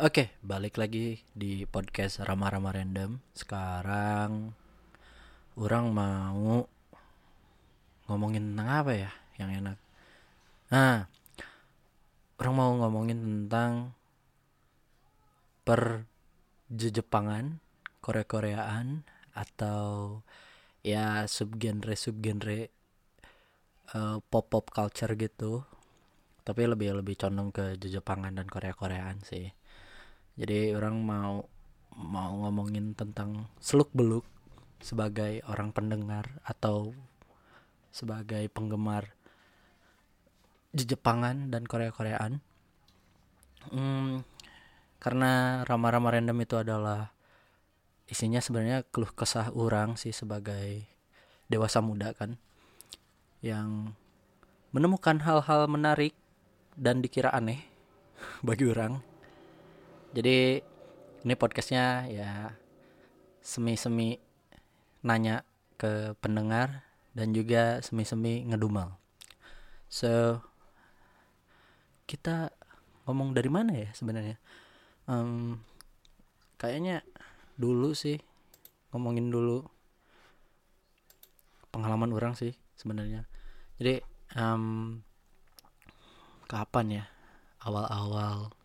Oke, balik lagi di podcast Rama-Rama Random. Sekarang orang mau ngomongin tentang apa ya yang enak. Nah, orang mau ngomongin tentang per Jepangan, Korea-Koreaan atau ya subgenre subgenre uh, pop pop culture gitu. Tapi lebih lebih condong ke Jepangan dan Korea-Koreaan sih jadi orang mau mau ngomongin tentang seluk beluk sebagai orang pendengar atau sebagai penggemar Jepangan dan Korea-Koreaan. Hmm, karena rama-rama random itu adalah isinya sebenarnya keluh kesah orang sih sebagai dewasa muda kan yang menemukan hal-hal menarik dan dikira aneh bagi orang jadi ini podcastnya ya semi-semi nanya ke pendengar dan juga semi-semi ngedumel. So kita ngomong dari mana ya sebenarnya? Um, kayaknya dulu sih ngomongin dulu pengalaman orang sih sebenarnya. Jadi um, kapan ya? Awal-awal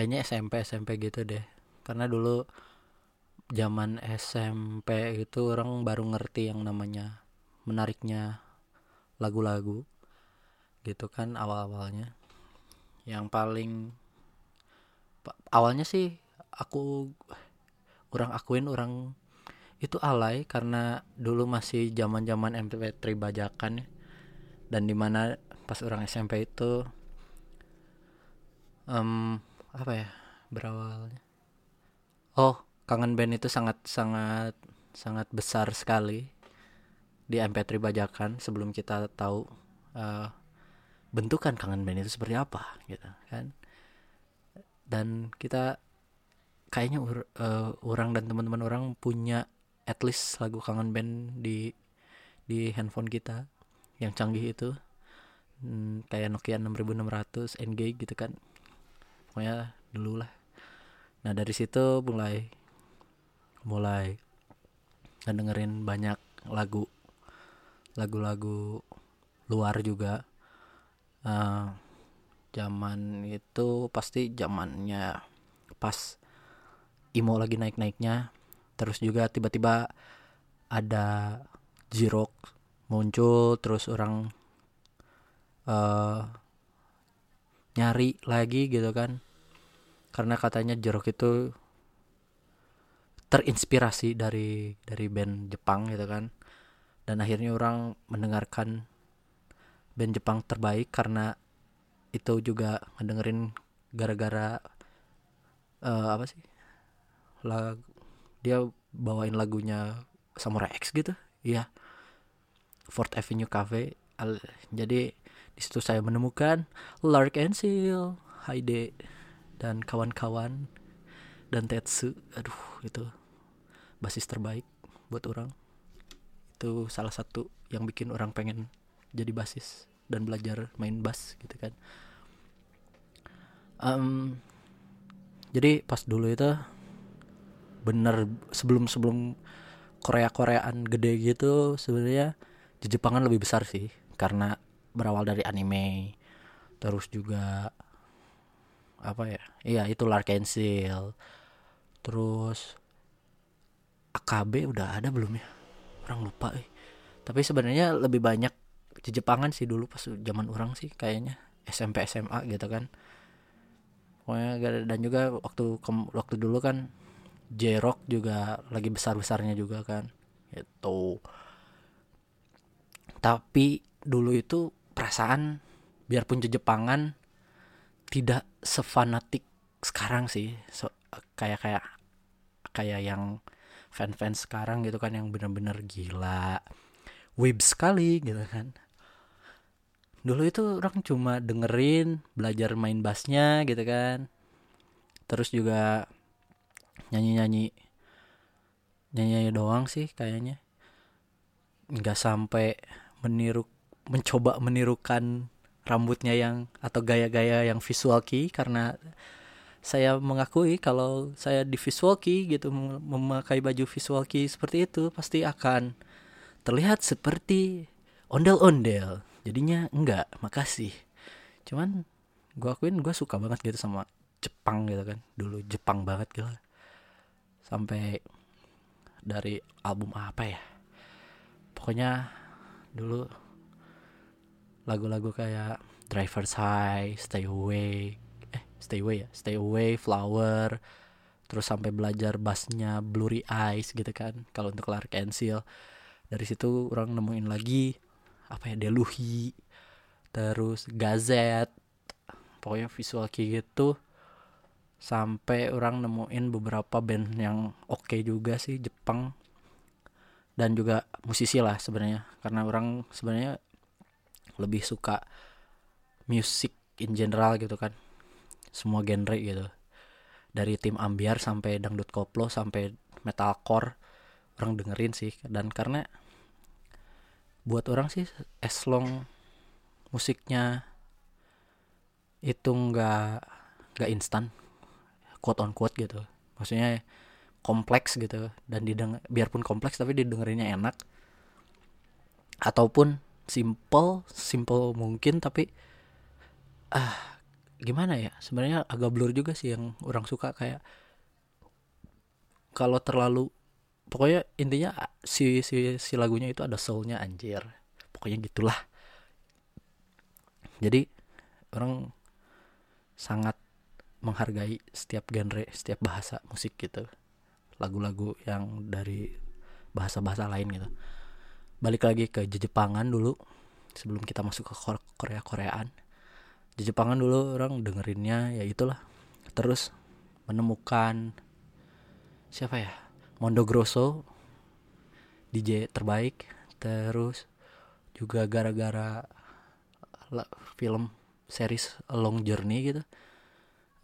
kayaknya SMP SMP gitu deh karena dulu zaman SMP itu orang baru ngerti yang namanya menariknya lagu-lagu gitu kan awal-awalnya yang paling awalnya sih aku orang akuin orang itu alay karena dulu masih zaman-zaman MP3 bajakan ya. dan di mana pas orang SMP itu um, apa ya berawalnya? Oh kangen band itu sangat sangat sangat besar sekali di MP3 bajakan sebelum kita tahu uh, bentukan kangen band itu seperti apa gitu kan. Dan kita kayaknya ur, uh, orang dan teman-teman orang punya at least lagu kangen band di di handphone kita yang canggih itu. Hmm, kayak Nokia 6600 Engage gitu kan pokoknya dulu lah nah dari situ mulai mulai dengerin banyak lagu lagu-lagu luar juga. Uh, zaman itu pasti zamannya pas imo lagi naik-naiknya. Terus juga tiba-tiba ada jirok muncul terus orang uh, nyari lagi gitu kan karena katanya jeruk itu terinspirasi dari dari band Jepang gitu kan. Dan akhirnya orang mendengarkan band Jepang terbaik karena itu juga ngedengerin gara-gara uh, apa sih? Lag dia bawain lagunya Samurai X gitu. Iya. Fort Avenue Cafe. Jadi di situ saya menemukan Lark and Seal, Haide dan kawan-kawan dan Tetsu. Aduh, itu basis terbaik buat orang. Itu salah satu yang bikin orang pengen jadi basis dan belajar main bass gitu kan. Um, jadi pas dulu itu bener sebelum sebelum Korea Koreaan gede gitu sebenarnya Jepangan lebih besar sih karena berawal dari anime terus juga apa ya? Iya itu Larkensil terus AKB udah ada belum ya? Orang lupa eh. Tapi sebenarnya lebih banyak di Jepangan sih dulu pas zaman orang sih kayaknya. SMP SMA gitu kan. Pokoknya dan juga waktu waktu dulu kan J-Rock juga lagi besar besarnya juga kan itu tapi dulu itu perasaan biarpun Jepangan tidak sefanatik sekarang sih. So, kayak kayak kayak yang fan-fans sekarang gitu kan yang bener-bener gila web sekali gitu kan. Dulu itu orang cuma dengerin belajar main bassnya gitu kan. Terus juga nyanyi-nyanyi nyanyi-nyanyi doang sih kayaknya. Nggak sampai meniru mencoba menirukan rambutnya yang atau gaya-gaya yang visual key karena saya mengakui kalau saya di visualki gitu memakai baju visualki seperti itu pasti akan terlihat seperti ondel-ondel. Jadinya enggak makasih. Cuman gue akuin gue suka banget gitu sama Jepang gitu kan. Dulu Jepang banget gitu. Sampai dari album apa ya? Pokoknya dulu lagu-lagu kayak Driver's High, Stay Away, eh Stay Away ya, Stay Away, Flower, terus sampai belajar bassnya Blurry Eyes gitu kan, kalau untuk Clark Seal. Dari situ orang nemuin lagi apa ya Deluhi, terus Gazette, pokoknya visual kayak gitu. Sampai orang nemuin beberapa band yang oke okay juga sih Jepang. Dan juga musisi lah sebenarnya karena orang sebenarnya lebih suka musik in general gitu kan. Semua genre gitu. Dari tim ambiar sampai dangdut koplo sampai metalcore orang dengerin sih. Dan karena buat orang sih as long musiknya itu nggak nggak instan quote on quote gitu. Maksudnya kompleks gitu. Dan didengar biarpun kompleks tapi didengerinnya enak. Ataupun simple simple mungkin tapi ah gimana ya? Sebenarnya agak blur juga sih yang orang suka kayak kalau terlalu pokoknya intinya si si si lagunya itu ada soulnya anjir. Pokoknya gitulah. Jadi orang sangat menghargai setiap genre setiap bahasa musik gitu. Lagu-lagu yang dari bahasa-bahasa lain gitu balik lagi ke Jepangan dulu sebelum kita masuk ke Korea Koreaan. Jepangan dulu orang dengerinnya ya itulah. Terus menemukan siapa ya? Mondo Grosso DJ terbaik. Terus juga gara-gara film series Long Journey gitu.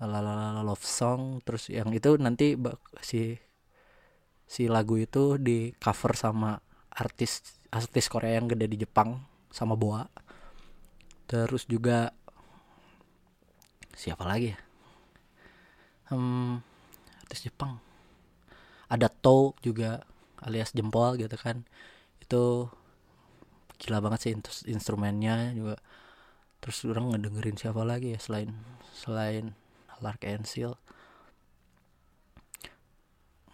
Lalala love song. Terus yang itu nanti si si lagu itu di cover sama artis artis Korea yang gede di Jepang sama Boa. Terus juga siapa lagi ya? Hmm, artis Jepang. Ada To juga alias jempol gitu kan. Itu gila banget sih instrumennya juga. Terus orang ngedengerin siapa lagi ya selain selain Lark and Seal?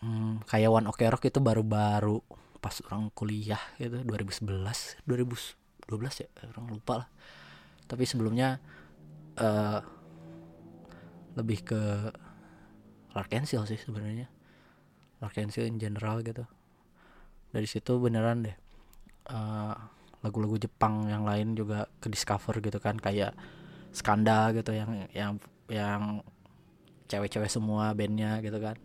Hmm, kayak One Ok Rock itu baru-baru pas orang kuliah gitu 2011 2012 ya orang lupa lah. Tapi sebelumnya uh, lebih ke Larkensil sih sebenarnya. Larkensil in general gitu. Dari situ beneran deh eh, lagu-lagu Jepang yang lain juga ke discover gitu kan kayak Skanda gitu yang yang yang cewek-cewek semua bandnya gitu kan.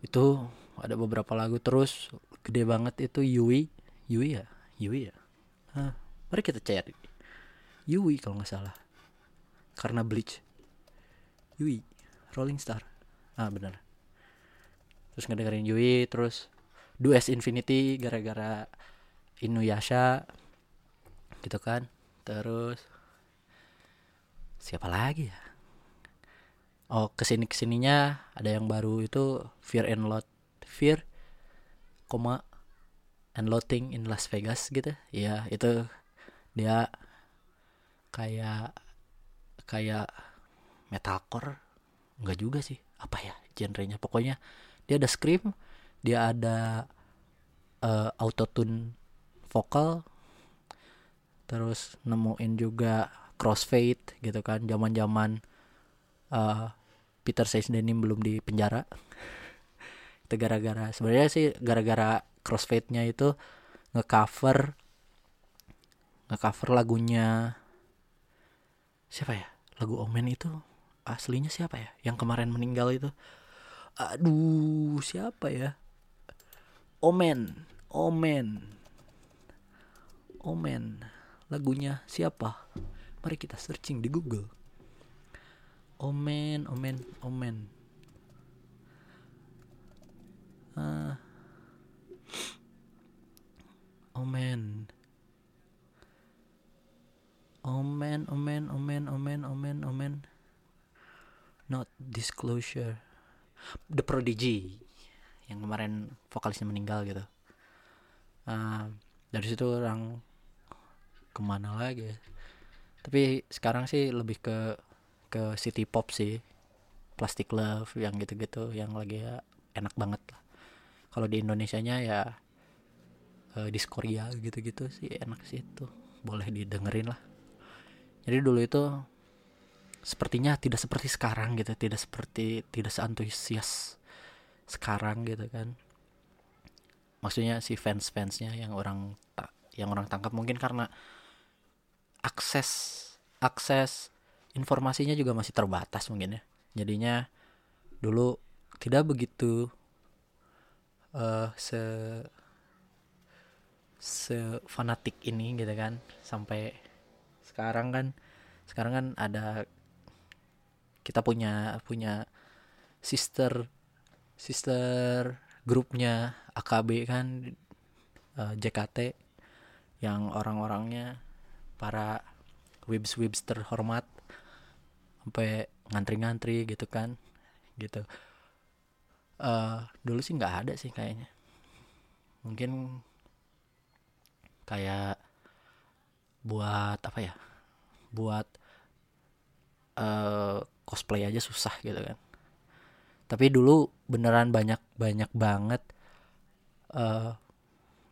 Itu ada beberapa lagu terus gede banget itu Yui. Yui ya? Yui ya? Hah, mari kita cari. Yui kalau nggak salah. Karena Bleach. Yui Rolling Star. Ah benar. Terus ngedengerin Yui terus Dues Infinity gara-gara Inuyasha. Gitu kan? Terus siapa lagi ya? Oh ke sini ke sininya ada yang baru itu Fear and Lot Fear koma and Loathing in Las Vegas gitu. Ya itu dia kayak kayak metalcore. Enggak juga sih. Apa ya genrenya? Pokoknya dia ada scream dia ada uh, autotune vokal terus nemuin juga crossfade gitu kan. Zaman zaman uh, Peter Says Denim belum di penjara itu gara-gara sebenarnya sih gara-gara crossfade-nya itu ngecover ngecover lagunya siapa ya? Lagu Omen itu aslinya siapa ya? Yang kemarin meninggal itu. Aduh siapa ya? Omen Omen Omen. Lagunya siapa? Mari kita searching di Google. Omen Omen Omen uh, Omen Omen Omen Omen Omen Omen Omen not disclosure. The Prodigy yang kemarin vokalisnya meninggal gitu. Uh, dari situ orang ke mana lagi? Tapi sekarang sih lebih ke ke city pop sih. Plastic love yang gitu-gitu yang lagi ya enak banget lah kalau di Indonesia nya ya uh, di Korea gitu-gitu sih enak sih itu. Boleh didengerin lah. Jadi dulu itu sepertinya tidak seperti sekarang gitu tidak seperti tidak seantusias sekarang gitu kan. Maksudnya si fans fansnya yang orang yang orang tangkap mungkin karena akses akses informasinya juga masih terbatas mungkin ya. Jadinya dulu tidak begitu uh, se se fanatik ini gitu kan. Sampai sekarang kan sekarang kan ada kita punya punya sister sister grupnya AKB kan uh, eh, JKT yang orang-orangnya para wibs wibs terhormat sampai ngantri-ngantri gitu kan gitu uh, dulu sih nggak ada sih kayaknya. Mungkin kayak buat apa ya? Buat uh, cosplay aja susah gitu kan. Tapi dulu beneran banyak banyak banget uh,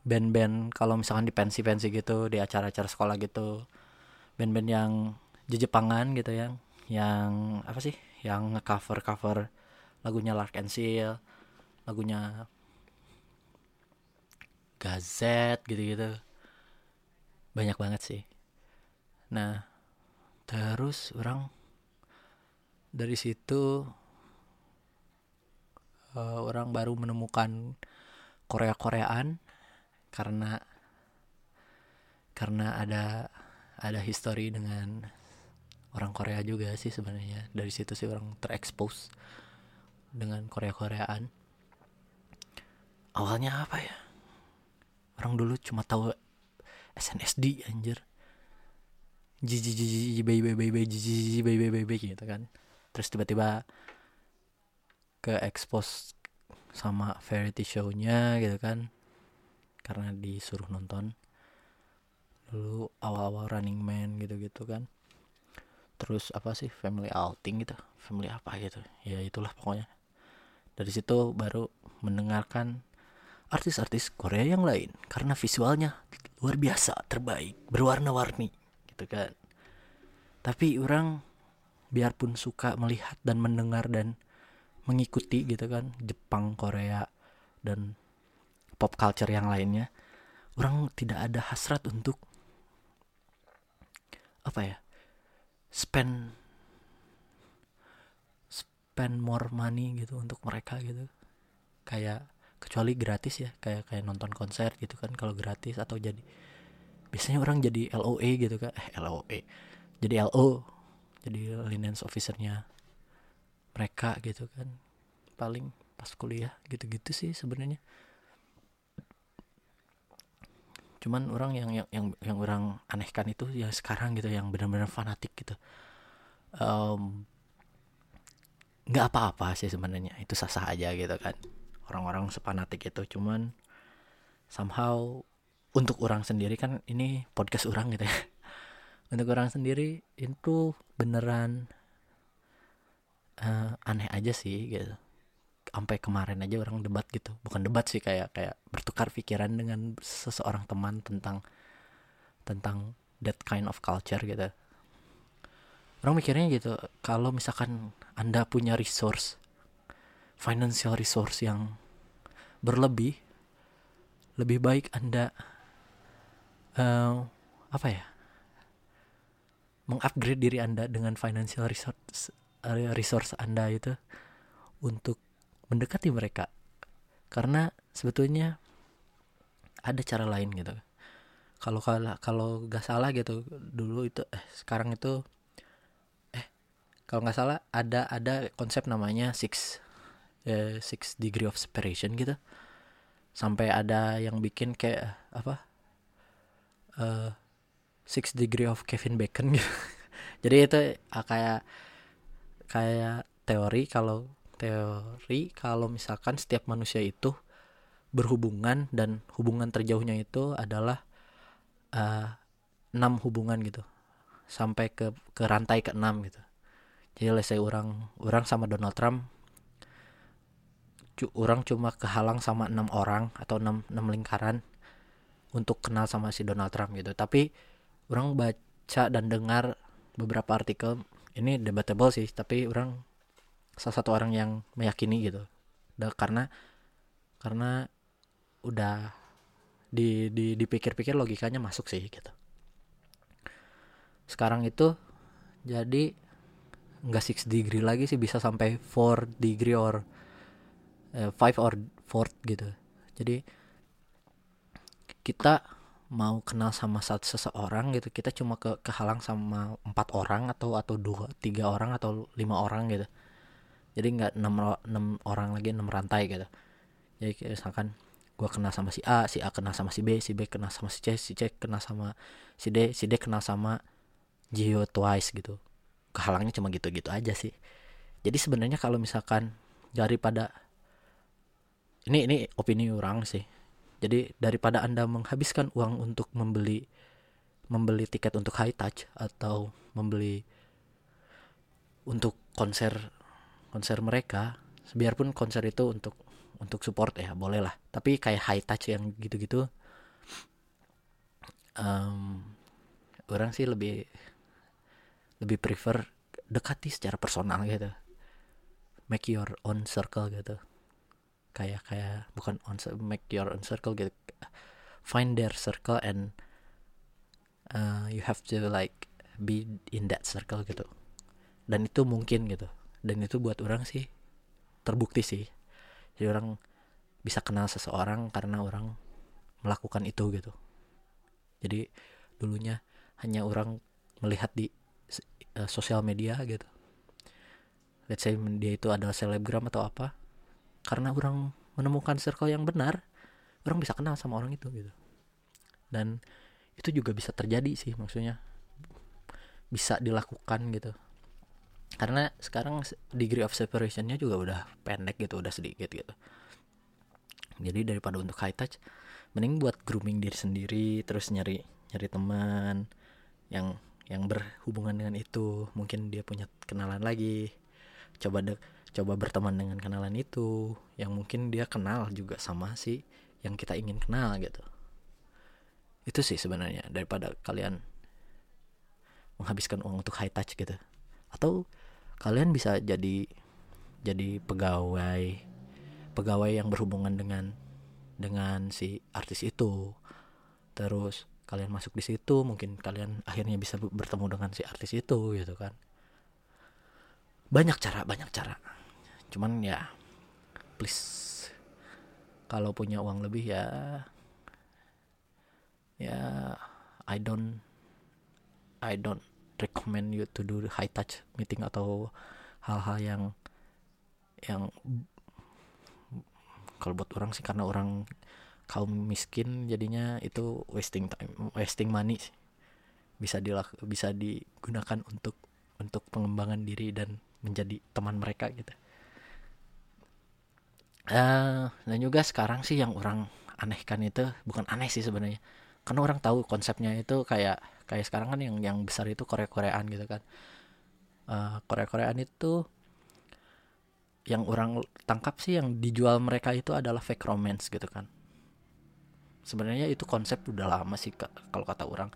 band-band kalau misalkan di pensi-pensi gitu di acara-acara sekolah gitu band-band yang jejepangan gitu yang yang apa sih? Yang cover cover lagunya Lark and Seal lagunya Gazette gitu-gitu. Banyak banget sih. Nah terus orang dari situ uh, orang baru menemukan Korea-Koreaan karena karena ada ada history dengan orang Korea juga sih sebenarnya. Dari situ sih orang terekspos dengan Korea-Koreaan. Awalnya apa ya? Orang dulu cuma tahu SNSD anjir. Jiji jiji baby baby jiji baby baby gitu kan. Terus tiba-tiba ke expose sama variety show-nya gitu kan. Karena disuruh nonton. Dulu awal-awal Running Man gitu-gitu kan. Terus apa sih? Family outing gitu. Family apa gitu. Ya itulah pokoknya dari situ baru mendengarkan artis-artis Korea yang lain karena visualnya luar biasa terbaik berwarna-warni gitu kan. Tapi orang biarpun suka melihat dan mendengar dan mengikuti gitu kan Jepang Korea dan pop culture yang lainnya orang tidak ada hasrat untuk apa ya spend spend more money gitu untuk mereka gitu. Kayak kecuali gratis ya kayak kayak nonton konser gitu kan kalau gratis atau jadi biasanya orang jadi LOE gitu kan eh LOE jadi LO jadi linen officernya mereka gitu kan. Paling pas kuliah gitu-gitu sih sebenarnya. Cuman orang yang yang yang yang orang anehkan itu ya sekarang gitu yang benar-benar fanatik gitu nggak apa-apa sih sebenarnya itu sah-sah aja gitu kan. Orang-orang sepanatik itu cuman somehow untuk orang sendiri kan ini podcast orang gitu ya. Untuk orang sendiri itu beneran uh, aneh aja sih gitu. Sampai kemarin aja orang debat gitu. Bukan debat sih kayak kayak bertukar pikiran dengan seseorang teman tentang tentang that kind of culture gitu. Orang mikirnya gitu kalau misalkan anda punya resource financial resource yang berlebih lebih baik anda uh, apa ya mengupgrade diri anda dengan financial resource resource anda itu untuk mendekati mereka. Karena sebetulnya ada cara lain gitu. Kalau kalau kalau nggak salah gitu dulu itu eh sekarang itu eh kalau nggak salah ada ada konsep namanya six eh, six degree of separation gitu. Sampai ada yang bikin kayak apa uh, six degree of Kevin Bacon gitu. Jadi itu uh, kayak kayak teori kalau teori kalau misalkan setiap manusia itu berhubungan dan hubungan terjauhnya itu adalah uh, enam hubungan gitu. Sampai ke ke rantai ke enam gitu jadi saya orang orang sama Donald Trump cu, orang cuma kehalang sama enam orang atau enam enam lingkaran untuk kenal sama si Donald Trump gitu. Tapi orang baca dan dengar beberapa artikel ini debatable sih tapi orang salah satu orang yang meyakini gitu. Da, karena karena udah di di dipikir-pikir logikanya masuk sih gitu. Sekarang itu jadi nggak six degree lagi sih bisa sampai four degree or uh, five or four gitu. Jadi kita mau kenal sama satu seseorang gitu kita cuma ke kehalang sama empat orang atau atau dua tiga orang atau lima orang gitu. Jadi nggak enam enam orang lagi enam rantai gitu. Jadi misalkan gue kenal sama si A si A kenal sama si B si B kenal sama si C si C kenal sama si D si D kenal sama Gio twice gitu kehalangnya cuma gitu-gitu aja sih. Jadi sebenarnya kalau misalkan daripada ini ini opini orang sih. Jadi daripada anda menghabiskan uang untuk membeli membeli tiket untuk high touch atau membeli untuk konser konser mereka biarpun konser itu untuk untuk support ya boleh lah. Tapi kayak high touch yang gitu-gitu um, orang sih lebih lebih prefer dekati secara personal gitu. Make your own circle gitu. Kayak kayak bukan on make your own circle gitu. Find their circle and uh, you have to like be in that circle gitu. Dan itu mungkin gitu. Dan itu buat orang sih terbukti sih. Jadi orang bisa kenal seseorang karena orang melakukan itu gitu. Jadi dulunya hanya orang melihat di uh, sosial media gitu. Let's say dia itu adalah selebgram atau apa karena orang menemukan circle yang benar orang bisa kenal sama orang itu gitu. Dan itu juga bisa terjadi sih maksudnya. Bisa dilakukan gitu. Karena sekarang degree of separationnya juga udah pendek gitu udah sedikit gitu. Jadi daripada untuk high touch mending buat grooming diri sendiri terus nyari nyari teman yang yang berhubungan dengan itu mungkin dia punya kenalan lagi. Coba de coba berteman dengan kenalan itu yang mungkin dia kenal juga sama si yang kita ingin kenal gitu. Itu sih sebenarnya daripada kalian menghabiskan uang untuk high touch gitu. Atau kalian bisa jadi jadi pegawai pegawai yang berhubungan dengan dengan si artis itu. Terus kalian masuk di situ mungkin kalian akhirnya bisa bertemu dengan si artis itu gitu kan. Banyak cara banyak cara. Cuman ya please kalau punya uang lebih ya ya I don't I don't recommend you to do high touch meeting atau hal-hal yang yang kalau buat orang sih karena orang kaum miskin jadinya itu wasting time wasting money sih. bisa dilak bisa digunakan untuk untuk pengembangan diri dan menjadi teman mereka gitu. Uh, dan juga sekarang sih yang orang anehkan itu bukan aneh sih sebenarnya. Karena orang tahu konsepnya itu kayak kayak sekarang kan yang yang besar itu Korea Koreaan gitu kan. Uh, eh, Korea Koreaan itu yang orang tangkap sih yang dijual mereka itu adalah fake romance gitu kan sebenarnya itu konsep udah lama sih kalau kata orang.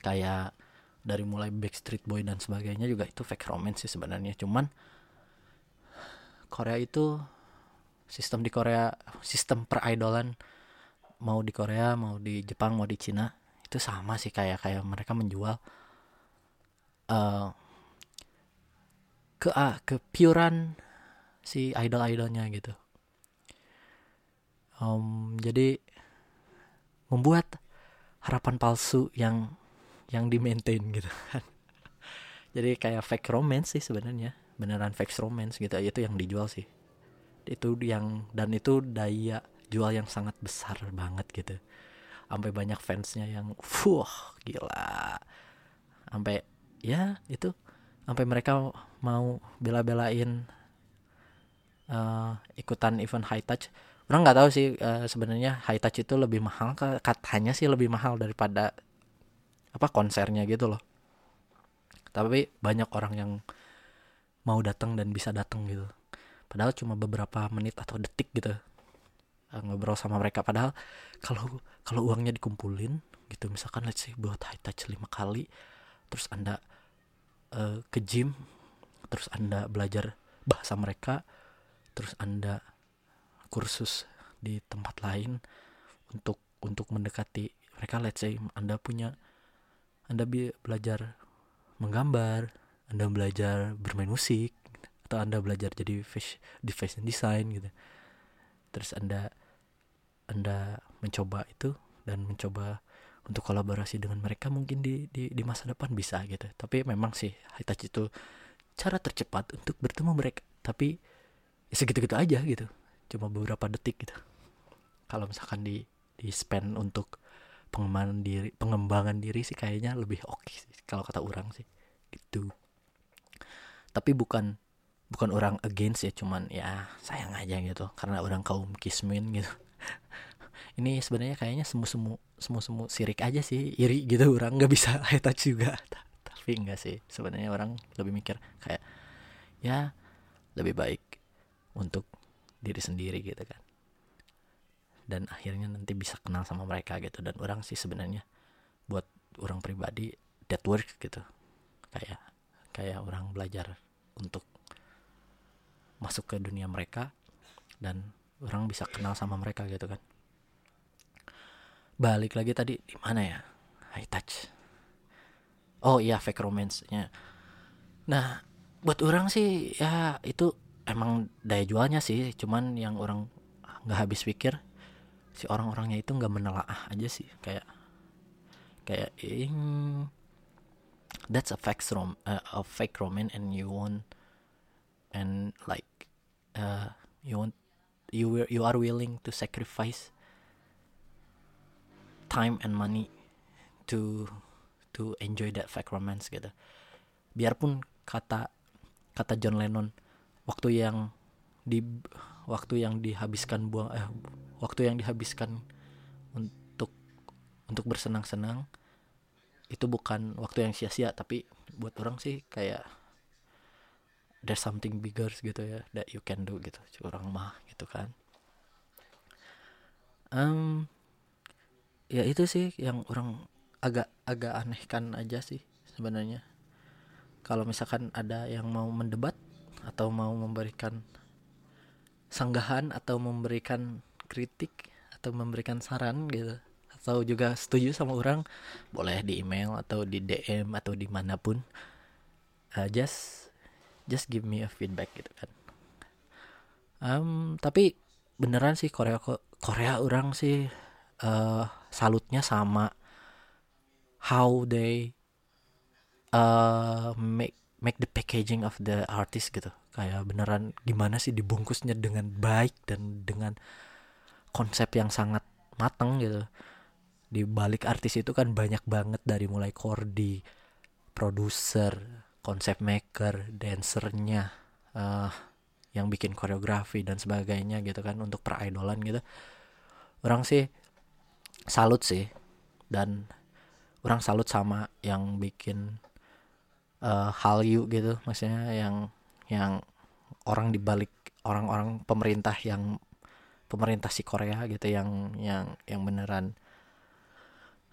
Kayak dari mulai Backstreet Boy dan sebagainya juga itu fake romance sih sebenarnya. Cuman Korea itu sistem di Korea sistem peridolan mau di Korea mau di Jepang mau di Cina itu sama sih kayak kayak mereka menjual uh, ke uh, si idol idolnya gitu um, jadi membuat harapan palsu yang yang di maintain gitu kan. Jadi kayak fake romance sih sebenarnya. Beneran fake romance gitu. Itu yang dijual sih. Itu yang dan itu daya jual yang sangat besar banget gitu. Sampai banyak fansnya yang fuh gila. Sampai ya itu. Sampai mereka mau bela-belain uh, ikutan event high touch orang nggak tahu sih uh, sebenarnya high touch itu lebih mahal katanya sih lebih mahal daripada apa konsernya gitu loh. Tapi banyak orang yang mau datang dan bisa datang gitu. Padahal cuma beberapa menit atau detik gitu uh, ngobrol sama mereka. Padahal kalau kalau uangnya dikumpulin gitu misalkan let's say buat high touch lima kali terus anda uh, ke gym terus anda belajar bahasa mereka terus anda kursus di tempat lain untuk untuk mendekati mereka. Let's say anda punya anda belajar menggambar anda belajar bermain musik atau anda belajar jadi di fashion design gitu. Terus anda anda mencoba itu dan mencoba untuk kolaborasi dengan mereka mungkin di, di di masa depan bisa gitu. Tapi memang sih Hitachi itu cara tercepat untuk bertemu mereka. Tapi ya segitu-gitu aja gitu cuma beberapa detik gitu. Kalau misalkan di di spend untuk pengembangan diri pengembangan diri sih kayaknya lebih oke okay sih kalau kata orang sih gitu. Tapi bukan bukan orang against ya cuman ya sayang aja gitu karena orang kaum kismin gitu. Ini sebenarnya kayaknya semu semu semu semu sirik aja sih iri gitu orang nggak bisa high touch juga. Tapi enggak sih sebenarnya orang lebih mikir kayak ya lebih baik untuk diri sendiri gitu kan. Dan akhirnya nanti bisa kenal sama mereka gitu. Dan orang sih sebenarnya buat orang pribadi that work gitu. Kayak kayak orang belajar untuk masuk ke dunia mereka dan orang bisa kenal sama mereka gitu kan. Balik lagi tadi di mana ya? High touch. Oh iya fake romance nya nah buat orang sih ya itu emang daya jualnya sih cuman yang orang nggak habis pikir si orang-orangnya itu nggak menelaah aja sih. Kayak kayak ing that's a fake rom uh, a fake romance and you want and like uh, you want you you are willing to sacrifice time and money to to enjoy that fake romance gitu. Biarpun kata kata John Lennon waktu yang di waktu yang dihabiskan buang eh waktu yang dihabiskan untuk untuk bersenang-senang itu bukan waktu yang sia-sia tapi buat orang sih kayak there's something bigger gitu ya that you can do gitu. Orang mah gitu kan. Um, ya itu sih yang orang agak agak anehkan aja sih sebenarnya. Kalau misalkan ada yang mau mendebat atau mau memberikan sanggahan atau memberikan kritik atau memberikan saran gitu. Atau juga setuju sama orang boleh di email atau di DM atau di mana pun. Uh, just just give me a feedback gitu kan. Um, tapi beneran sih Korea Korea orang sih uh, salutnya sama. How they uh, make make the packaging of the artist gitu. Kayak beneran gimana sih dibungkusnya dengan baik dan dengan konsep yang sangat matang gitu. Di balik artis itu kan banyak banget dari mulai kordi produser konsep maker dancernya uh, yang bikin koreografi dan sebagainya gitu kan untuk peridolan gitu. Orang sih salut sih dan orang salut sama yang bikin uh, Hallyu gitu. Maksudnya yang yang orang dibalik orang-orang pemerintah yang pemerintah si Korea gitu yang yang yang beneran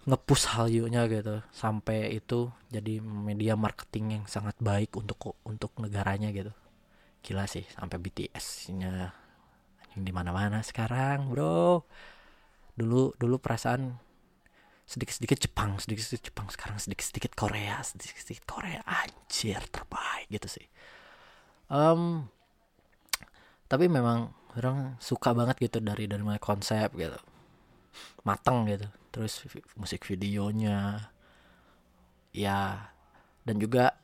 ngepus Hallyu-nya gitu. Sampai itu jadi media marketing yang sangat baik untuk untuk negaranya gitu. Gila sih sampai BTS-nya yang di mana-mana sekarang bro. Dulu dulu perasaan sedikit sedikit Jepang sedikit sedikit Jepang sekarang sedikit sedikit Korea sedikit sedikit Korea. Anjir terbaik gitu sih. Um, tapi memang orang suka banget gitu dari dari mulai konsep gitu. Mateng gitu. Terus musik videonya. Ya dan juga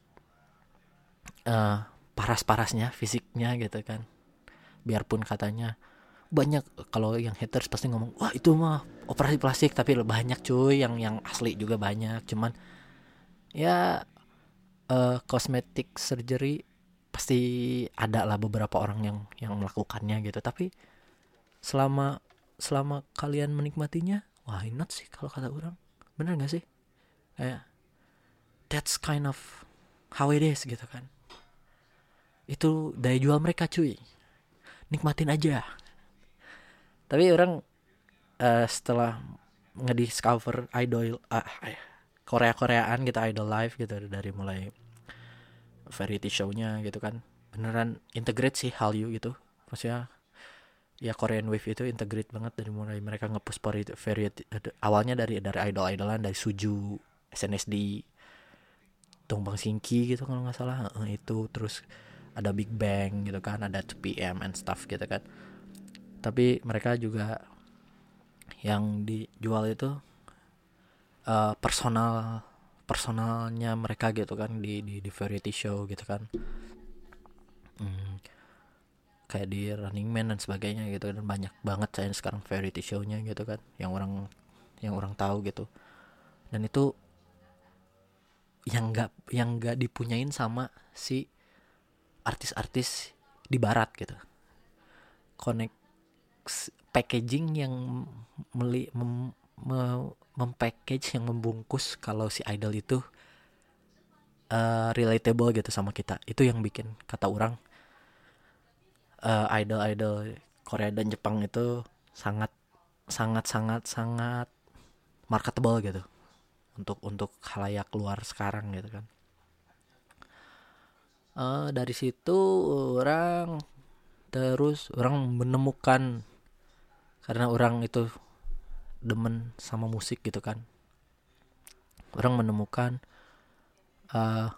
uh, paras-parasnya fisiknya gitu kan. Biarpun katanya banyak kalau yang haters pasti ngomong wah itu mah operasi plastik tapi banyak cuy yang yang asli juga banyak. Cuman ya uh, cosmetic surgery pasti ada lah beberapa orang yang yang melakukannya gitu. Tapi selama selama kalian menikmatinya why not sih kalau kata orang? Bener gak sih? Kayak that's kind of how it is gitu kan. Itu daya jual mereka cuy. Nikmatin aja tapi orang uh, setelah ngediscover idol uh, Korea Koreaan gitu idol live gitu dari mulai variety show-nya gitu kan beneran integrate sih Hallyu gitu maksudnya ya Korean Wave itu integrate banget dari mulai mereka ngepush variety awalnya dari dari idol idolan dari Suju SNSD Dongbang Singki gitu kalau nggak salah itu. Terus ada Big Bang gitu kan ada 2PM and stuff gitu kan tapi mereka juga yang dijual itu uh, personal personalnya mereka gitu kan di di, di variety show gitu kan. Hmm, kayak di Running Man dan sebagainya gitu dan banyak banget saya sekarang variety show-nya gitu kan yang orang yang orang tahu gitu. Dan itu yang nggak yang nggak dipunyain sama si artis-artis di barat gitu. Connect packaging yang meli mem, mem, mempackage yang membungkus kalau si idol itu uh, relatable gitu sama kita. Itu yang bikin kata orang uh, idol-idol Korea dan Jepang itu sangat sangat sangat sangat marketable gitu. Untuk untuk halayak luar sekarang gitu kan. Uh, dari situ orang terus orang menemukan karena orang itu demen sama musik gitu kan. Orang menemukan uh,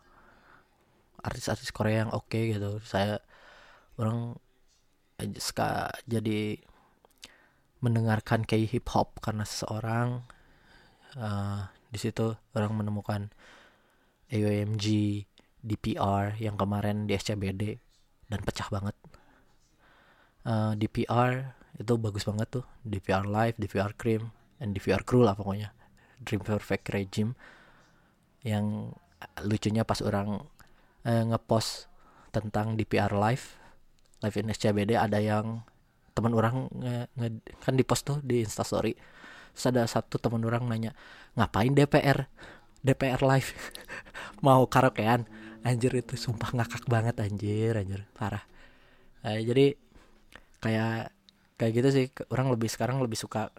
artis-artis Korea yang oke okay gitu. Saya orang suka jadi mendengarkan kayak hip hop karena seseorang uh, di situ orang menemukan AOMG DPR yang kemarin di SCBD dan pecah banget. Uh, DPR itu bagus banget tuh. DPR live DPR cream dan DPR crew lah pokoknya. Dream Perfect Regime. Yang lucunya pas orang uh, ngepost tentang DPR live live in SCBD ada yang teman orang nge, nge, kan di post tuh di instastory terus ada satu teman orang nanya ngapain DPR DPR live? Mau karaokean? Anjir itu sumpah ngakak banget anjir anjir. Parah. Uh, jadi kayak kayak gitu sih. Orang lebih sekarang lebih suka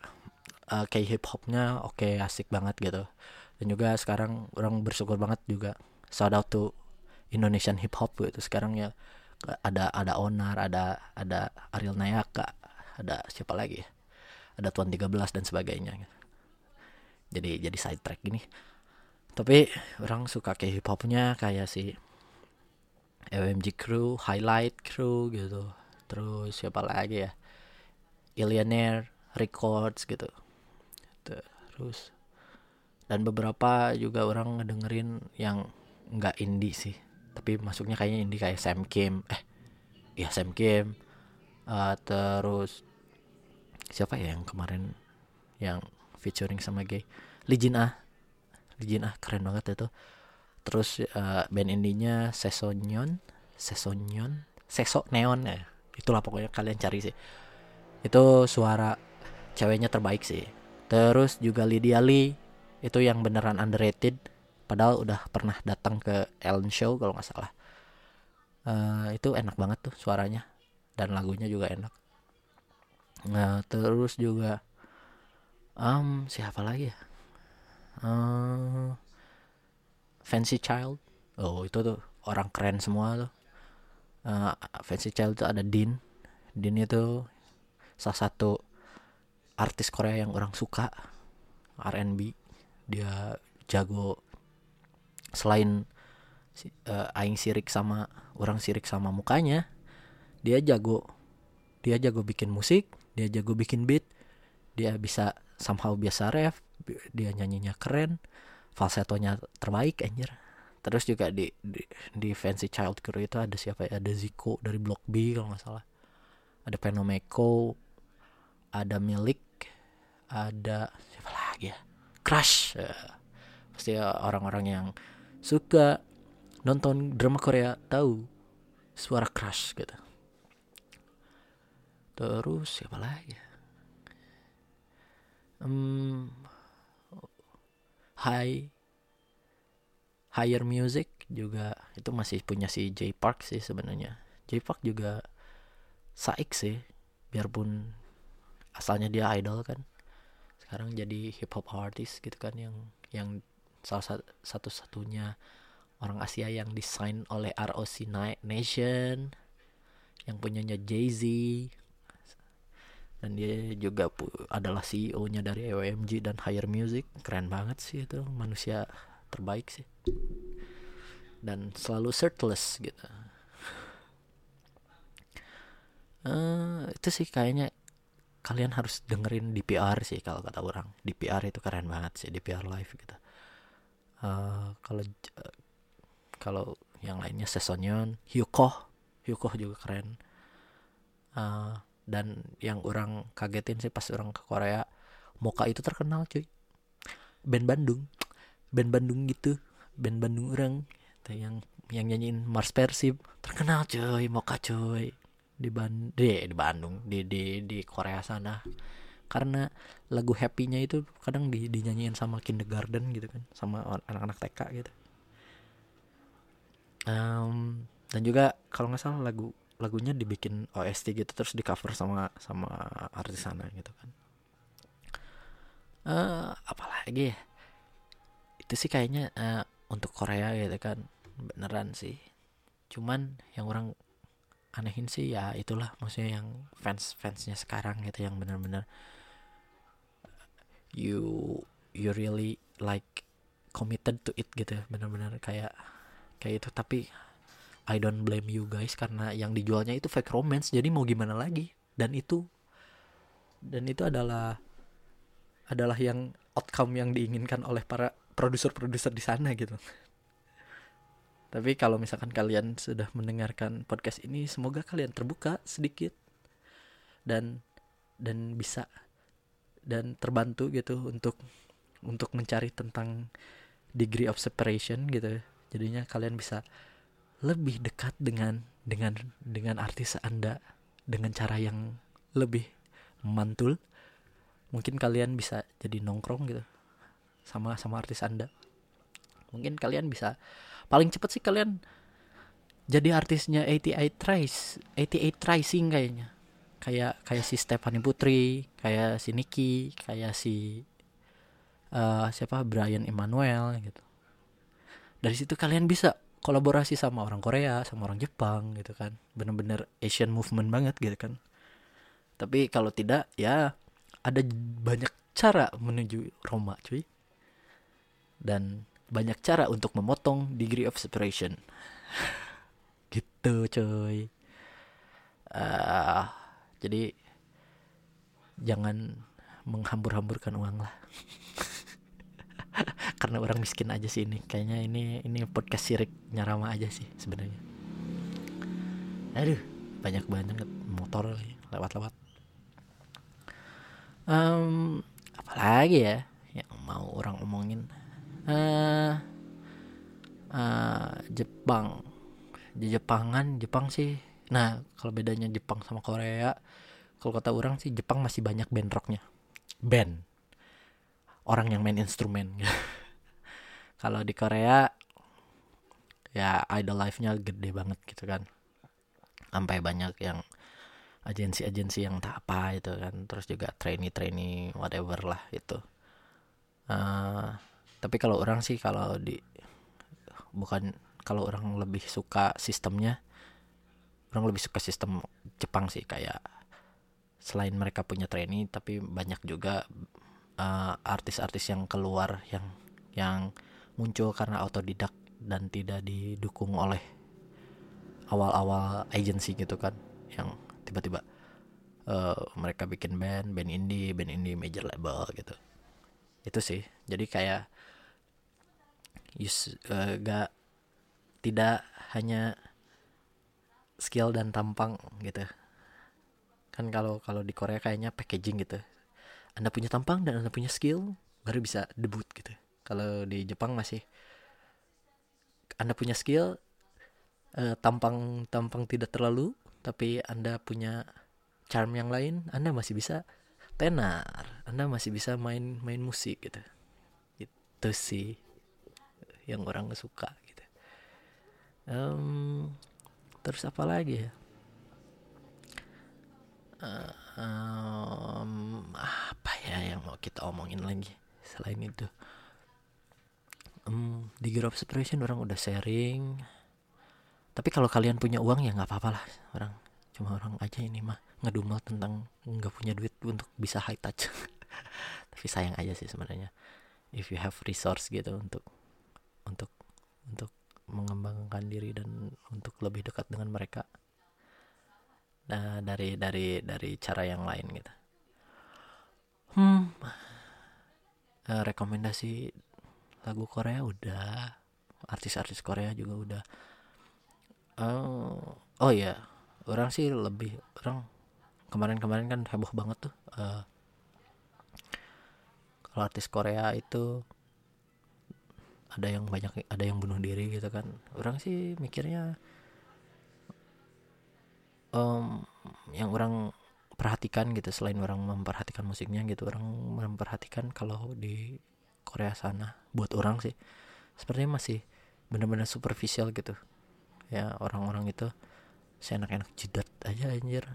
uh, kayak hip hopnya oke okay, asik banget gitu. Dan juga sekarang orang bersyukur banget juga. Shout out to Indonesian hip hop gitu. Sekarang ya ada ada Onar ada ada Ariel Nayaka ada siapa lagi ya? Ada Tuan 13 dan sebagainya. Jadi jadi side track gini. Tapi orang suka kayak hip hopnya kayak si OMG Crew Highlight Crew gitu. Terus siapa lagi ya Illionaire Records gitu. Terus dan beberapa juga orang ngedengerin yang nggak indie sih. Tapi masuknya kayaknya indie kayak Sam Kim. Eh ya Sam Kim. Uh, terus siapa ya yang kemarin yang featuring sama gay? Lijin Ah. Lijin Ah keren banget itu. Terus uh, band indinya Sesonyon Sesonyon Seso Neon ya. Itulah pokoknya kalian cari sih itu suara ceweknya terbaik sih. Terus juga Lydia Lee itu yang beneran underrated padahal udah pernah datang ke Ellen Show kalau nggak salah. Uh, itu enak banget tuh suaranya dan lagunya juga enak. Nah terus juga um, siapa lagi ya? Uh, Fancy Child. Oh itu tuh orang keren semua tuh. Uh, Fancy Child tuh ada Dean. Dean itu salah satu artis Korea yang orang suka R&B dia jago selain uh, aing sirik sama orang sirik sama mukanya dia jago dia jago bikin musik dia jago bikin beat dia bisa somehow biasa ref dia nyanyinya keren falsetonya terbaik anjir. Terus juga di di, di Fancy Child Crew itu ada siapa ya? Ada Zico dari Block B kalau nggak salah. Ada Penomeko ada Milik ada siapa lagi ya? Crush. Uh, pasti orang-orang yang suka nonton drama Korea tahu suara crush gitu. Terus siapa lagi um, high higher music juga itu masih punya si J Park sih sebenarnya. J Park juga saik sih biarpun asalnya dia idol kan. Sekarang jadi hip hop artist gitu kan yang yang salah satu satunya orang Asia yang desain oleh ROC Nation yang punyanya Jay Z dan dia juga adalah CEO-nya dari OMG dan Higher Music. Keren banget sih itu manusia terbaik sih. Dan selalu shirtless gitu. Uh, itu sih kayaknya kalian harus dengerin DPR sih kalau kata orang. DPR itu keren banget sih DPR live gitu. Uh, kalau uh, kalau yang lainnya Sesonyon Hyukoh Hyukoh juga keren. Uh, dan yang orang kagetin sih pas orang ke Korea Moka itu terkenal cuy. Band Bandung. Band Bandung gitu. Band Bandung orang. Yang yang nyanyiin Mars Persib terkenal cuy Moka cuy di Ban di, di Bandung di di di Korea sana. Karena lagu happy-nya itu kadang di dinyanyiin sama kindergarten gitu kan sama anak-anak TK gitu. Um, dan juga kalau nggak salah lagu lagunya dibikin OST gitu terus di cover sama sama artis sana gitu kan. Uh, apalagi ya? Itu sih kayaknya uh, untuk Korea gitu kan beneran sih. Cuman yang orang anehin sih ya itulah maksudnya yang fans fansnya sekarang gitu yang benar-benar you you really like committed to it gitu benar-benar kayak kayak itu. Tapi I don't blame you guys karena yang dijualnya itu fake romance jadi mau gimana lagi? Dan itu dan itu adalah adalah yang outcome yang diinginkan oleh para produser-produser di sana gitu tapi kalau misalkan kalian sudah mendengarkan podcast ini, semoga kalian terbuka sedikit dan dan bisa dan terbantu gitu untuk untuk mencari tentang degree of separation gitu. Jadinya kalian bisa lebih dekat dengan dengan dengan artis Anda dengan cara yang lebih mantul. Mungkin kalian bisa jadi nongkrong gitu sama sama artis Anda. Mungkin kalian bisa paling cepet sih kalian jadi artisnya 88 Trice 88 Tracing kayaknya. Kayak kayak si Stephanie Putri kayak si Nicky kayak si uh, siapa? Brian Emmanuel gitu. Dari situ kalian bisa kolaborasi sama orang Korea sama orang Jepang gitu kan. Bener-bener Asian movement banget gitu kan. Tapi kalau tidak ya ada banyak cara menuju Roma cuy. Dan banyak cara untuk memotong degree of separation. Gitu coy. Uh, jadi jangan menghambur-hamburkan uang lah. Karena orang miskin aja sih ini. Kayaknya ini ini podcast sirik nyarama aja sih sebenarnya. Aduh banyak banget motor lewat-lewat. Um, apalagi ya yang mau orang omongin uh, uh, Jepang. Di Jepangan Jepang sih. Nah kalau bedanya Jepang sama Korea kalau kata orang sih Jepang masih banyak band rocknya. Band. Orang yang main instrumen. Kalau di Korea ya idol life-nya gede banget gitu kan. Sampai banyak yang agensi-agensi yang tak apa itu kan. Terus juga trainee-trainee whatever lah itu. Uh, tapi kalau orang sih kalau di bukan kalau orang lebih suka sistemnya orang lebih suka sistem Jepang sih. Kayak selain mereka punya training tapi banyak juga uh, artis-artis yang keluar yang yang muncul karena autodidak dan tidak didukung oleh awal-awal agency gitu kan. Yang tiba-tiba uh, mereka bikin band band indie band indie major label gitu. Itu sih. Jadi kayak use, uh, gak tidak hanya skill dan tampang gitu. Kan kalau kalau di Korea kayaknya packaging gitu. Anda punya tampang dan anda punya skill baru bisa debut gitu. Kalau di Jepang masih anda punya skill uh, tampang tampang tidak terlalu tapi anda punya charm yang lain anda masih bisa tenar. Anda masih bisa main main musik gitu. Itu sih yang orang suka gitu. Um, terus apa lagi ya? Um, apa ya yang mau kita omongin lagi selain itu? Um, di of Separation orang udah sharing. Tapi kalau kalian punya uang ya nggak apa-apa lah orang. Cuma orang aja ini mah ngedumel tentang nggak punya duit untuk bisa high touch. Tapi sayang aja sih sebenarnya. If you have resource gitu untuk untuk untuk mengembangkan diri dan untuk lebih dekat dengan mereka. Nah dari dari dari cara yang lain gitu. Hmm. Uh, rekomendasi lagu Korea udah artis-artis Korea juga udah. Uh, oh ya orang sih lebih orang kemarin-kemarin kan heboh banget tuh uh, kalau artis Korea itu ada yang banyak ada yang bunuh diri gitu kan. Orang sih mikirnya um, yang orang perhatikan gitu selain orang memperhatikan musiknya gitu orang memperhatikan kalau di Korea sana buat orang sih sepertinya masih benar-benar superficial gitu. Ya orang-orang itu seenak-enak jidat aja anjir.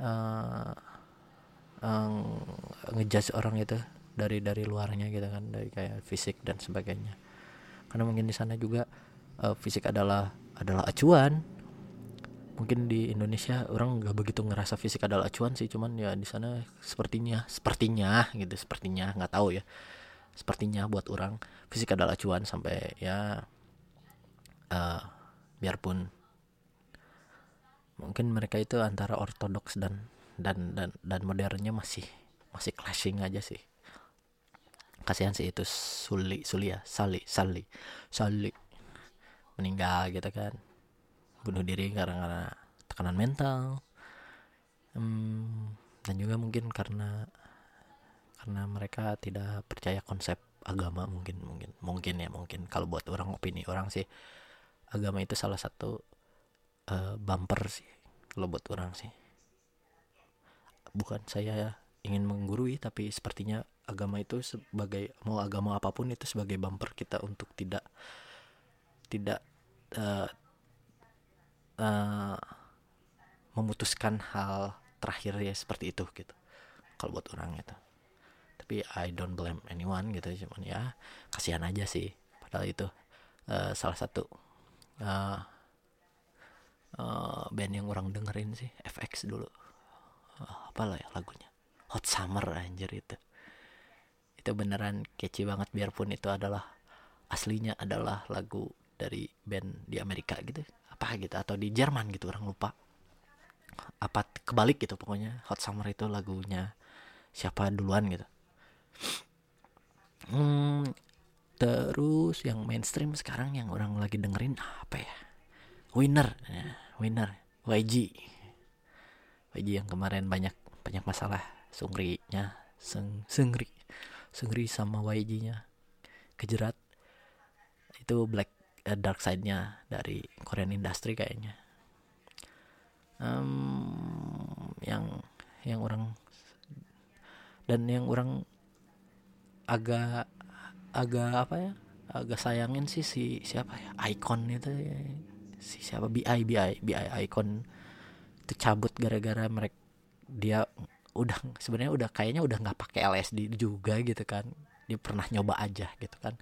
Uh, uh, ngejudge orang itu dari dari luarnya gitu kan dari kayak fisik dan sebagainya. Karena mungkin di sana juga uh, fisik adalah adalah acuan. Mungkin di Indonesia orang nggak begitu ngerasa fisik adalah acuan sih cuman ya di sana sepertinya sepertinya gitu sepertinya nggak tahu ya. Sepertinya buat orang fisik adalah acuan sampai ya uh, biarpun mungkin mereka itu antara ortodoks dan dan dan dan modernnya masih masih clashing aja sih kasihan sih itu Suli Suli ya Sali Sali Sali meninggal gitu kan. Bunuh diri karena, karena tekanan mental. Hmm, dan juga mungkin karena karena mereka tidak percaya konsep agama mungkin mungkin mungkin ya mungkin. Kalau buat orang opini orang sih agama itu salah satu uh, bumper sih kalau buat orang sih. Bukan saya ingin menggurui tapi sepertinya agama itu sebagai mau agama apa pun itu sebagai bumper kita untuk tidak tidak uh, uh, memutuskan hal terakhir ya seperti itu gitu. Kalau buat orang itu tapi I don't blame anyone gitu cuman ya kasihan aja sih. Padahal itu uh, salah satu uh, uh, band yang orang dengerin sih FX dulu. Uh, apa lah ya lagunya. Hot Summer anjir itu itu beneran kece banget biarpun itu adalah aslinya adalah lagu dari band di Amerika gitu. Apa gitu atau di Jerman gitu orang lupa. Apa kebalik gitu pokoknya Hot Summer itu lagunya siapa duluan gitu. Hmm, terus yang mainstream sekarang yang orang lagi dengerin apa ya? Winner ya, winner YG YG yang kemarin banyak banyak masalah sungri-nya seng sengri sengri sama YG nya kejerat. Itu black uh, dark side nya dari Korean industry kayaknya. Um, yang yang orang dan yang orang agak agak apa ya? Agak sayangin sih si siapa ya? Icon itu ya. si siapa? BI BI BI icon itu cabut gara-gara mereka dia udah sebenarnya udah kayaknya udah nggak pakai LSD juga gitu kan. Dia pernah nyoba aja gitu kan.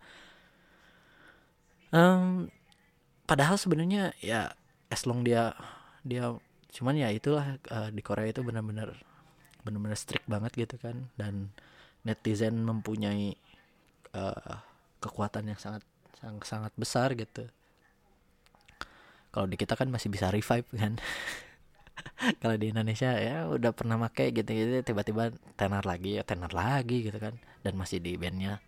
Um, padahal sebenarnya ya as long dia dia cuman ya itulah uh, di Korea itu benar-benar benar-benar strict banget gitu kan. Dan netizen mempunyai uh, kekuatan yang sangat sangat sangat besar gitu. Kalau di kita kan masih bisa revive kan kalau di Indonesia ya udah pernah make gitu gitu tiba-tiba tenar lagi ya tenar lagi gitu kan. Dan masih di bandnya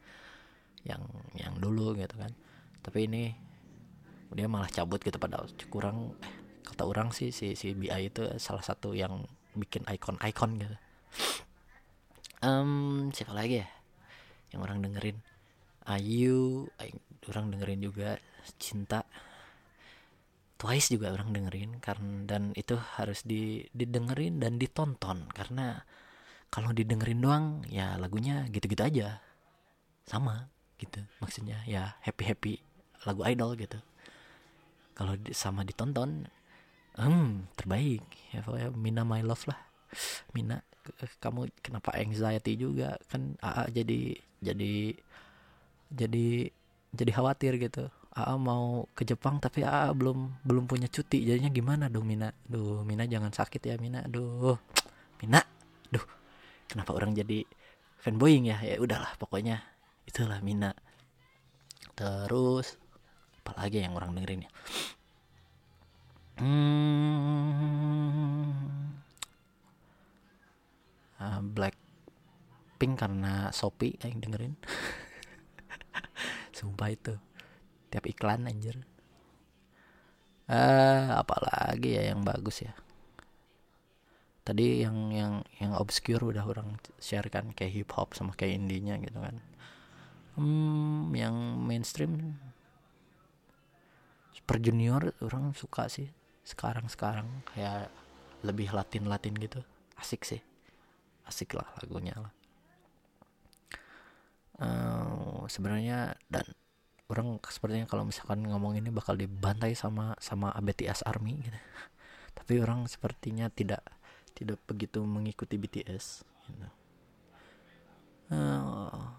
yang yang dulu gitu kan. Tapi ini dia malah cabut gitu pada kurang eh, kata orang sih si si BI itu salah satu yang bikin ikon-ikon gitu. Um, siapa lagi ya yang orang dengerin? Ayu orang dengerin juga cinta Twice juga orang dengerin karena dan itu harus di didengerin dan ditonton. Karena kalau didengerin doang ya lagunya gitu-gitu aja. Sama gitu. Maksudnya ya happy happy lagu idol gitu. Kalau sama ditonton hmm terbaik. Ya pokoknya Mina my love lah. Mina kamu kenapa anxiety juga? Kan AA jadi jadi jadi jadi khawatir gitu AA mau ke Jepang tapi AA belum belum punya cuti. Jadinya gimana? Dong Mina duh Mina jangan sakit ya Mina. Duh Mina duh. Kenapa orang jadi fanboying ya? Ya udahlah pokoknya itulah Mina. Terus apalagi yang orang dengerin ya? Hmm, uh, Black Pink karena Shopee yang dengerin. Sumpah itu tiap iklan anjir. Eh uh, apalagi ya yang bagus ya? Tadi yang yang yang obscure udah orang share kan kayak hip hop sama kayak indinya gitu kan. Hmm yang mainstream. Super Junior orang suka sih sekarang sekarang kayak lebih latin latin gitu. Asik sih. Asik lah lagunya lah. Uh, sebenarnya dan orang sepertinya kalau misalkan ngomong ini bakal dibantai sama sama BTS Army gitu. Tapi orang sepertinya tidak tidak begitu mengikuti BTS gitu. Uh,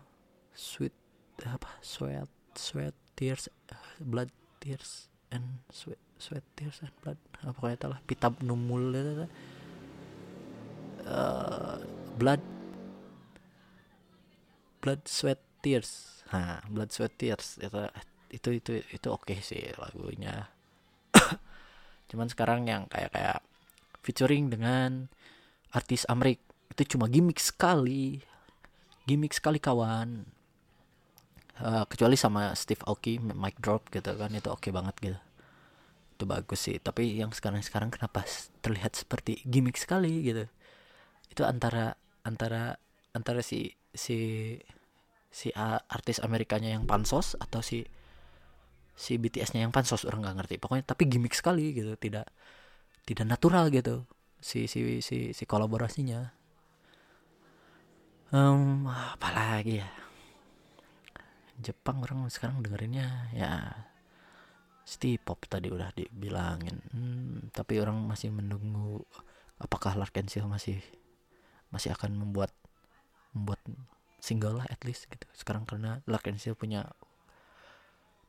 sweet apa sweat sweat tears blood tears and sweat sweat tears and blood apa kayak telah pitab numul uh, blood blood sweat tears. Nah blood sweat tears. Itu itu itu itu oke okay sih lagunya. Cuman sekarang yang kayak kayak featuring dengan artis Amrik itu cuma gimmick sekali. Gimmick sekali kawan. Uh, kecuali sama Steve Aoki mic drop gitu kan itu oke okay banget gitu. Itu bagus sih. Tapi yang sekarang sekarang kenapa terlihat seperti gimmick sekali gitu? Itu antara antara antara si si si artis Amerikanya yang pansos atau si si BTS-nya yang pansos orang nggak ngerti. Pokoknya tapi gimmick sekali gitu tidak tidak natural gitu si si si si kolaborasinya. Um, apalagi ya? Jepang orang sekarang dengerinnya ya Steve Pop tadi udah dibilangin. Hmm, tapi orang masih menunggu apakah Larkensil masih masih akan membuat membuat single lah at least gitu. Sekarang karena Larkensil punya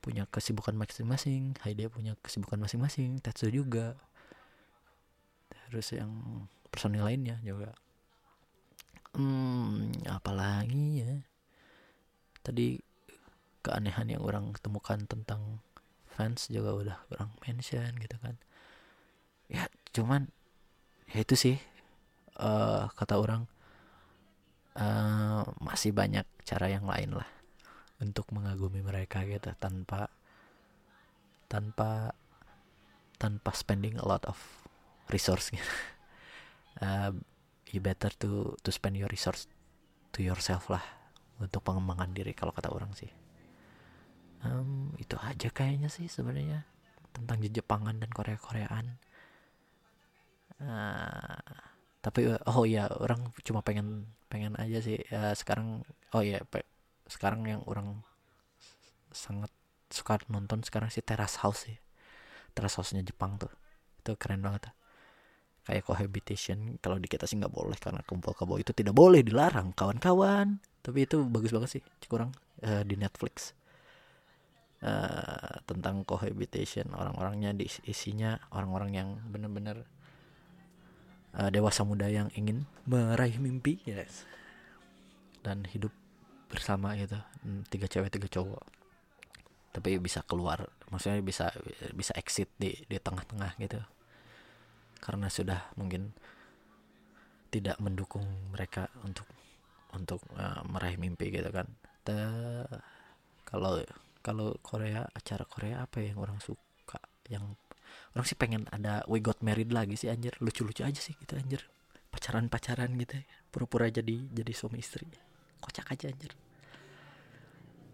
punya kesibukan masing-masing Haide punya kesibukan masing-masing Tetsu juga. Terus yang personil lainnya juga. Hmm apalagi ya? Tadi keanehan yang orang temukan tentang fans juga udah orang mention gitu kan. Ya cuman ya itu sih uh, kata orang uh, masih banyak cara yang lain lah untuk mengagumi mereka gitu tanpa tanpa tanpa spending a lot of resource gitu. uh, you better to to spend your resource to yourself lah untuk pengembangan diri kalau kata orang sih um, itu aja kayaknya sih sebenarnya tentang Jepangan dan Korea Koreaan uh, tapi oh ya orang cuma pengen pengen aja sih. Ya sekarang oh ya pe, sekarang yang orang sangat suka nonton sekarang sih Terrace House sih. Terrace House-nya Jepang tuh. Itu keren banget. Kayak cohabitation kalau di kita sih nggak boleh karena kumpul kebo itu tidak boleh dilarang kawan-kawan. Tapi itu bagus banget sih kurang uh, di Netflix. Uh, tentang cohabitation orang-orangnya di isinya orang-orang yang benar-benar uh, dewasa muda yang ingin meraih mimpi. Yes. Dan hidup bersama gitu. Hmm, tiga cewek tiga cowok. Tapi bisa keluar maksudnya bisa bisa exit di di tengah-tengah gitu. Karena sudah mungkin tidak mendukung mereka untuk untuk uh, meraih mimpi gitu kan. Te, kalau kalau Korea acara Korea apa yang orang suka? Yang orang sih pengen ada we got married lagi sih anjir. Lucu-lucu aja sih gitu anjir. Pacaran-pacaran gitu ya. pura-pura jadi jadi suami istri. Kocak aja anjir.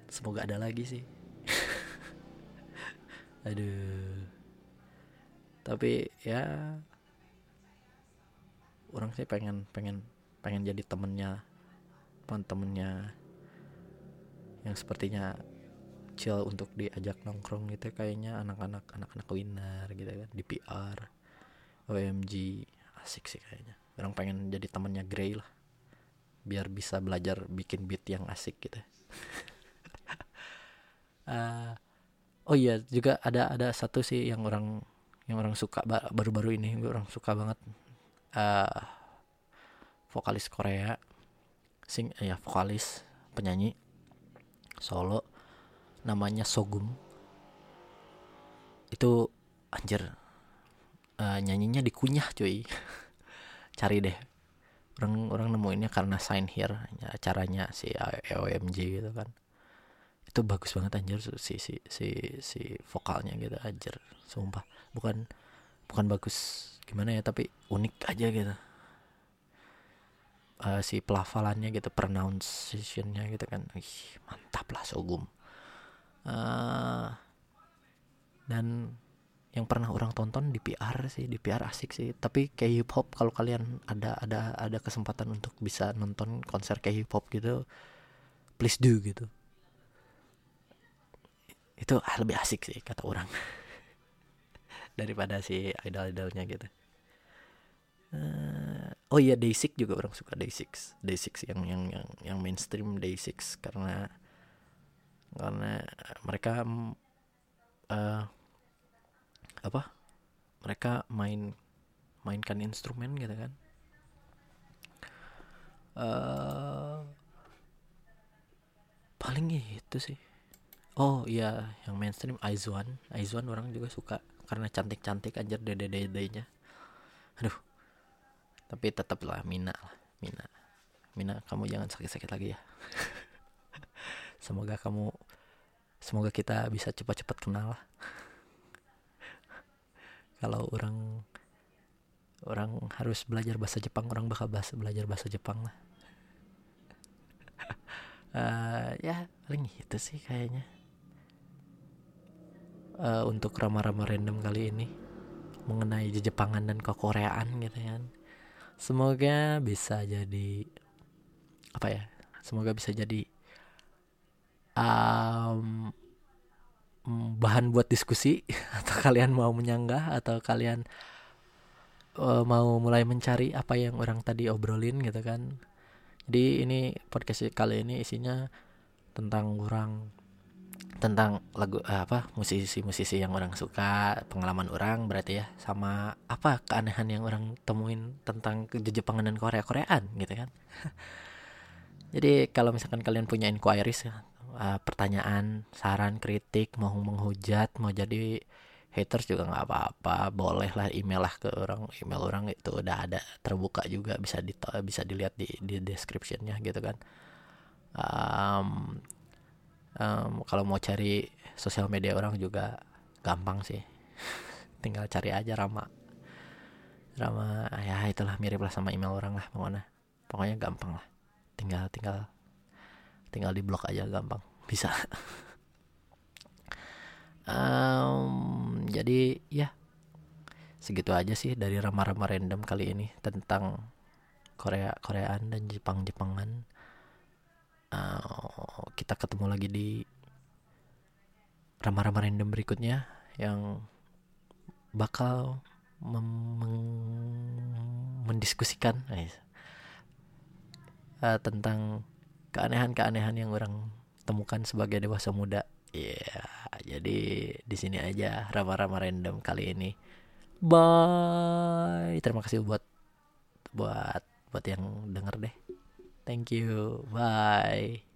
Semoga ada lagi sih. Aduh. Tapi ya orang sih pengen pengen pengen jadi temennya teman-temannya yang sepertinya chill untuk diajak nongkrong gitu kayaknya anak-anak anak-anak winner gitu kan di PR OMG asik sih kayaknya. Orang pengen jadi temannya Grey lah biar bisa belajar bikin beat yang asik gitu. Uh, oh iya juga ada ada satu sih yang orang yang orang suka baru-baru ini orang suka banget. Uh, vokalis Korea sing ya vokalis penyanyi solo namanya Sogum. Itu anjir uh, nyanyinya dikunyah cuy. Cari deh. Orang orang nemuinnya karena sign here acaranya si OMG gitu kan. Itu bagus banget anjir si si si si vokalnya gitu anjir sumpah. Bukan bukan bagus gimana ya tapi unik aja gitu. Uh, si pelafalannya gitu pronunciationnya gitu kan. Ih, mantap lah sogum uh, dan yang pernah orang tonton di PR sih di PR asik sih. Tapi kayak hip hop kalau kalian ada ada ada kesempatan untuk bisa nonton konser kayak hip hop gitu please do gitu. Itu lebih asik sih kata orang. Daripada si idol-idolnya gitu. Uh, oh iya Day6 juga orang suka Day6 Day6 yang yang yang yang mainstream Day6 karena karena mereka uh, apa? Mereka main mainkan instrumen gitu kan. Uh, paling itu sih. Oh iya yang mainstream Aizwan Aizwan orang juga suka karena cantik-cantik aja dede-dedenya. Aduh. Tapi tetaplah Mina lah Mina. Mina kamu jangan sakit-sakit lagi ya semoga kamu semoga kita bisa cepat-cepat kenal lah kalau orang orang harus belajar bahasa Jepang orang bakal bahasa, belajar bahasa Jepang lah uh, ya paling itu sih kayaknya uh, untuk rama-rama random kali ini mengenai Jepangan dan kekoreaan gitu kan. Semoga bisa jadi apa ya? Semoga bisa jadi um, bahan buat diskusi? Atau kalian mau menyanggah? Atau kalian uh, mau mulai mencari apa yang orang tadi obrolin gitu kan. Jadi ini podcast kali ini isinya tentang orang tentang lagu eh, apa musisi-musisi yang orang suka pengalaman orang berarti ya sama apa keanehan yang orang temuin tentang Jepangan dan Korea Koreaan gitu kan. Jadi kalau misalkan kalian punya inquiries uh, pertanyaan saran kritik mau menghujat mau jadi haters juga nggak apa-apa. Boleh lah email lah ke orang email orang itu udah ada terbuka juga bisa di bisa dilihat di di descriptionnya gitu kan. Um, um, kalau mau cari sosial media orang juga gampang sih. Tinggal cari aja Rama. Rama ya itulah mirip lah sama email orang lah pokoknya. Pokoknya gampang lah. Tinggal tinggal tinggal di blok aja gampang bisa. Um, jadi ya segitu aja sih dari rama-rama random kali ini tentang Korea Koreaan dan Jepang Jepangan uh, kita ketemu lagi di rama-rama random berikutnya yang bakal mendiskusikan uh, tentang keanehan-keanehan yang orang temukan sebagai dewasa muda. Ya, yeah, jadi di sini aja rama-rama random kali ini. Bye. Terima kasih buat buat buat yang denger deh. Thank you. Bye.